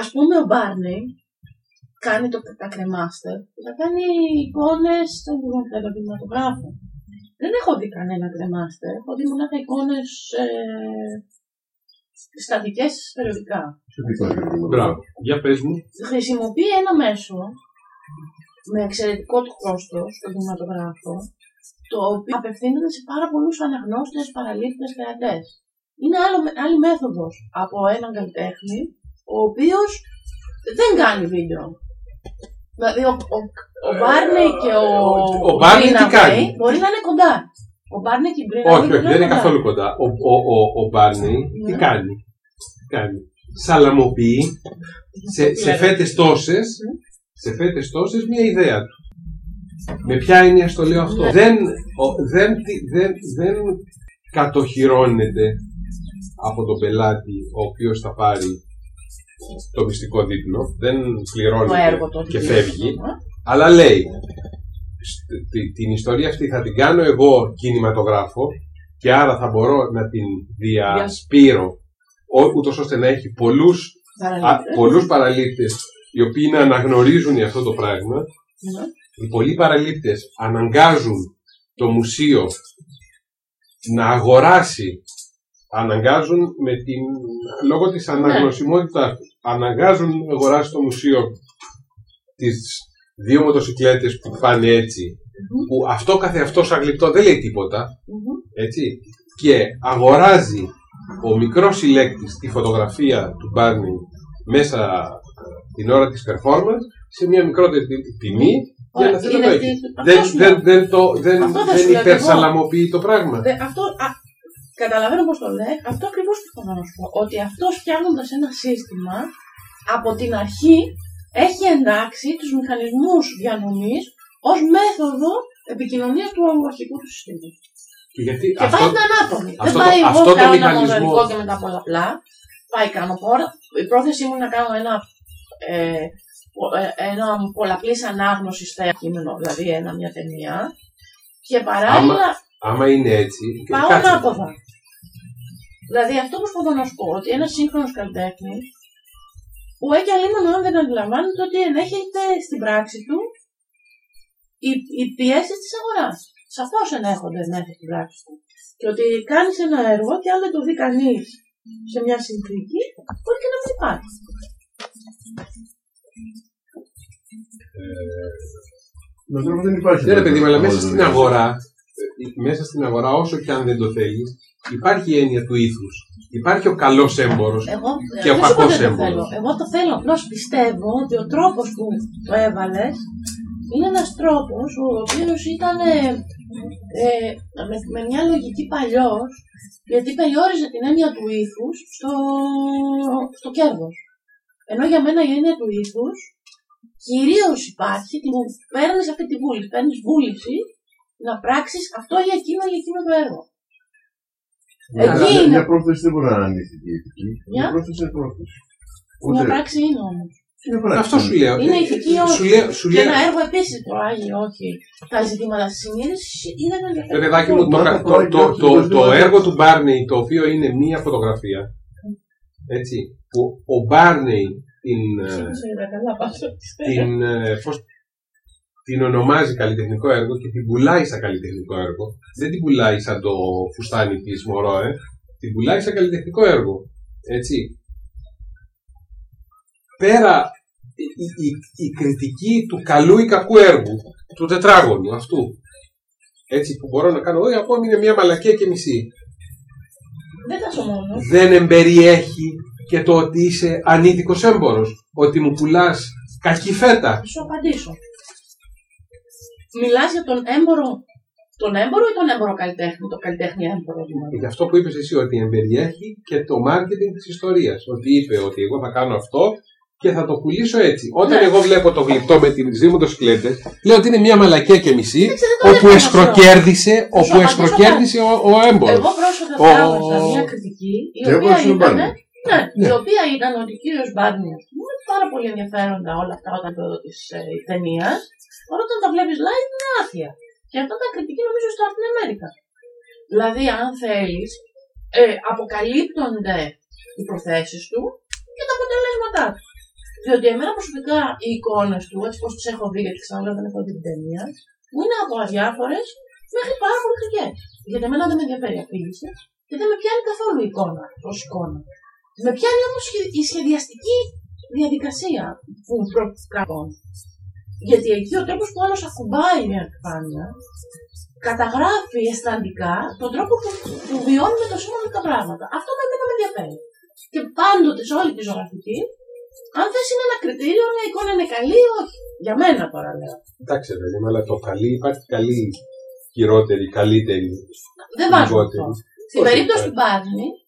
ας πούμε ο Μπάρνι κάνει το, τα κρεμάστερ και θα κάνει εικόνες στον κινηματογράφο. Δεν έχω δει κανένα κρεμάστερ, έχω δει μονάχα εικόνες ε, στατικές περιοδικά. Μπράβο. Για πες μου. Χρησιμοποιεί ένα μέσο με εξαιρετικό του κόστος στον κινηματογράφο, το οποίο απευθύνεται σε πάρα πολλούς αναγνώστες, παραλήπτες θεατές. Είναι άλλο, άλλη μέθοδος από έναν καλλιτέχνη, ο οποίος δεν κάνει βίντεο. Δηλαδή ο, ο, ο Μπάρνεϊ και ο, Ο Μπάρνεϊ τι κάνει; μπορεί να είναι κοντά. Ο Μπάρνεϊ και η Μπρίνα Όχι, όχι, δεν είναι καθόλου κοντά. Ο, ο, ο, ο Μπάρνεϊ τι Ναι. κάνει; Τι κάνει; Σαλαμοποιεί σε, σε Ναι. φέτες τόσες, σε φέτες τόσες μια ιδέα του. Με ποια έννοια στο λέω αυτό; Ναι. Δεν, ο, δεν, τι- δεν, δεν κατοχυρώνεται από τον πελάτη ο οποίος θα πάρει το μυστικό δίπλο. Δεν το πληρώνεται έργο του. και ότι φεύγει. είναι. Αλλά λέει, «Σ- τη- την ιστορία αυτή θα την κάνω εγώ κινηματογράφο και άρα θα μπορώ να την διασπείρω ό- ούτως ώστε να έχει πολλούς, α, Παραλήπτες. πολλούς παραλήπτες οι οποίοι να αναγνωρίζουν αυτό το πράγμα. Ναι. Οι πολλοί παραλήπτες αναγκάζουν το μουσείο να αγοράσει αναγκάζουν με την, λόγω της αναγνωσιμότητας τους, αναγκάζουν να αγοράσει το μουσείο τις δύο μοτοσυκλέτες που πάνε έτσι, που αυτό καθε αυτός σαν γλυπτό δεν λέει τίποτα, Μμμ. έτσι, και αγοράζει ο μικρός συλλέκτης τη φωτογραφία του Μπάρνι μέσα την ώρα της performance σε μια μικρότερη τι- τιμή για Ωραία, να θέλει να είναι το αυτή- έχει. αυτό Δεν, σου δεν, λέω. δεν, το, δεν, Αυτό θα δεν σου λέω και εγώ. υπερσαλαμοποιεί το πράγμα. Δε- αυτό, α, καταλαβαίνω πώς το λέει. Αυτό ακριβώς θέλω να σου πω. Ότι αυτός φτιάχνοντας ένα σύστημα από την αρχή έχει εντάξει τους μηχανισμούς διανομής ως μέθοδο επικοινωνίας του αρχικού του συστήματος. Και γιατί Και αυτό, πάει την ανάποδη. Δεν αυτό το- πάει αυτό εγώ το κάνω ένα μηχανισμό- μοναδικό και μετά πολλαπλά. Πάει κάνω πόρα. Η πρόθεσή μου είναι να κάνω ένα, ε, πο- ε, ένα πολλαπλής ανάγνωσης κείμενο, δηλαδή ένα, μια ταινία. Και παράλληλα άμα είναι έτσι. Πάω κάτσε. ανάποδα. Δηλαδή αυτό που προσπαθώ να σου πω, ότι ένας σύγχρονος καλλιτέχνης, που έχει αλλήμον αν δεν αντιλαμβάνεται ότι ενέχεται στην πράξη του οι, οι πιέσεις της αγοράς. Σαφώς ενέχονται μέσα στην πράξη του. Και ότι κάνεις ένα έργο και αν δεν το δει κανείς σε μια συνθήκη, μπορεί και να μην υπάρχει. Νομίζω πως δεν υπάρχει. Ναι, ρε παιδί, μου, αλλά μέσα αυτό. στην αγορά, ε, μέσα στην αγορά, όσο και αν δεν το θέλεις, υπάρχει η έννοια του ήθους. Υπάρχει ο καλός έμπορο. Εγώ Και ο δεν σου είπα κακός δεν το έμπορος. θέλω. Εγώ το θέλω. Απλώς πιστεύω ότι ο τρόπος που το έβαλες είναι ένας τρόπος ο οποίος ήταν ε, ε, με, με μια λογική παλιός, γιατί περιόριζε την έννοια του ήθους στο, στο κέρδος. Ενώ για μένα η έννοια του ήθους κυρίως υπάρχει, την παίρνεις αυτή τη βούληση. Παίρνεις βούληση να πράξεις αυτό για εκείνο για εκείνο το έργο. Ναι, Εκεί αλλά είναι. Μια πρόθεση δεν μπορεί να είναι ανήθικη. ηθική. Μια; Μια πρόθεση είναι πρόθεση. Μια Ούτε- πράξη είναι όμως. είναι πράξη. Αυτό σου λέω. Είναι Ε, ηθική Σου όχι. λέω, σου Και λέω ένα έργο επίσης το Άγιο, όχι. Τα ζητήματα της συνείδησης είναι ένα Ρε παιδάκι μου, το, Μα κα- το το, πάει το, κάποιος το, το το ζήτημα. έργο του Μπάρνεϊ, το οποίο είναι μία φωτογραφία, έτσι, που ο Μπάρνεϊ την, ε, την, ε, πώς, την ονομάζει καλλιτεχνικό έργο και την πουλάει σαν καλλιτεχνικό έργο. Δεν την πουλάει σαν το φουστάνι της Μωρό, ε. Την πουλάει σαν καλλιτεχνικό έργο. Έτσι. Πέρα η, η, η κριτική του καλού ή κακού έργου, του τετράγωνου αυτού, έτσι που μπορώ να κάνω εγώ, ακόμη είναι μια μαλακία και μισή. Δεν θα σου μόνος. Δεν εμπεριέχει και το ότι είσαι ανήθικος έμπορος, ότι μου πουλάς κακή φέτα. Θα σου απαντήσω. Μιλάς για τον έμπορο. Τον έμπορο ή τον έμπορο καλλιτέχνη, το καλλιτέχνη έμπορο δηλαδή. Γι' αυτό που είπες εσύ ότι εμπεριέχει και το marketing της ιστορίας. Ότι είπε ότι εγώ θα κάνω αυτό και θα το πουλήσω έτσι. Όταν Ναι. εγώ βλέπω το γλυπτό με τις δύο μοτοσυκλέτες, λέω ότι είναι μια μαλακία και μισή, Εντάξει, δεν το όπου λέω εσχροκέρδισε, Θα σου όπου απαντήσω εσχροκέρδισε ο, ο έμπορος. Εγώ πρόσφατα Ο- διάβασα μια κριτική η Και οποία έβαλε στον ήταν. Μπάρνι. Ναι, Ναι. η οποία ήταν ότι ο κύριος Μπάρνι, α πούμε, πάρα πολύ ενδιαφέροντα όλα αυτά όταν το της ε, ταινίας, αλλά όταν τα βλέπεις live είναι άθεια. Και αυτά τα κριτική νομίζω στο Latin America. Δηλαδή, αν θέλεις, ε, αποκαλύπτονται οι προθέσεις του και τα αποτελέσματά του. Διότι εμένα προσωπικά οι εικόνες του, έτσι πώ τις έχω δει, γιατί ξανά δεν έχω δει την ταινία, μου είναι από αδιάφορες μέχρι πάρα πολύ χρυσέ. Γιατί εμένα δεν με ενδιαφέρει η αφήγηση και δεν με πιάνει καθόλου η εικόνα ως εικόνα. Με πιάνει όμως η σχεδιαστική διαδικασία που προκαλούν. Γιατί εκεί ο τρόπος που άλλος ακουμπάει μια επιφάνεια καταγράφει αισθαντικά τον τρόπο που, που βιώνουμε το σώμα με τα πράγματα. Αυτό με με ενδιαφέρει. Και πάντοτε σε όλη τη ζωγραφική, αν θες είναι ένα κριτήριο, μια εικόνα είναι καλή ή όχι. Για μένα τώρα λέω. Εντάξει, παιδί μου, αλλά το καλή υπάρχει καλή, χειρότερη, καλύτερη. Δεν βάζω λιγότερη. αυτό. Στην Όχι, περίπτωση υπάρχει. του Μπάρνι,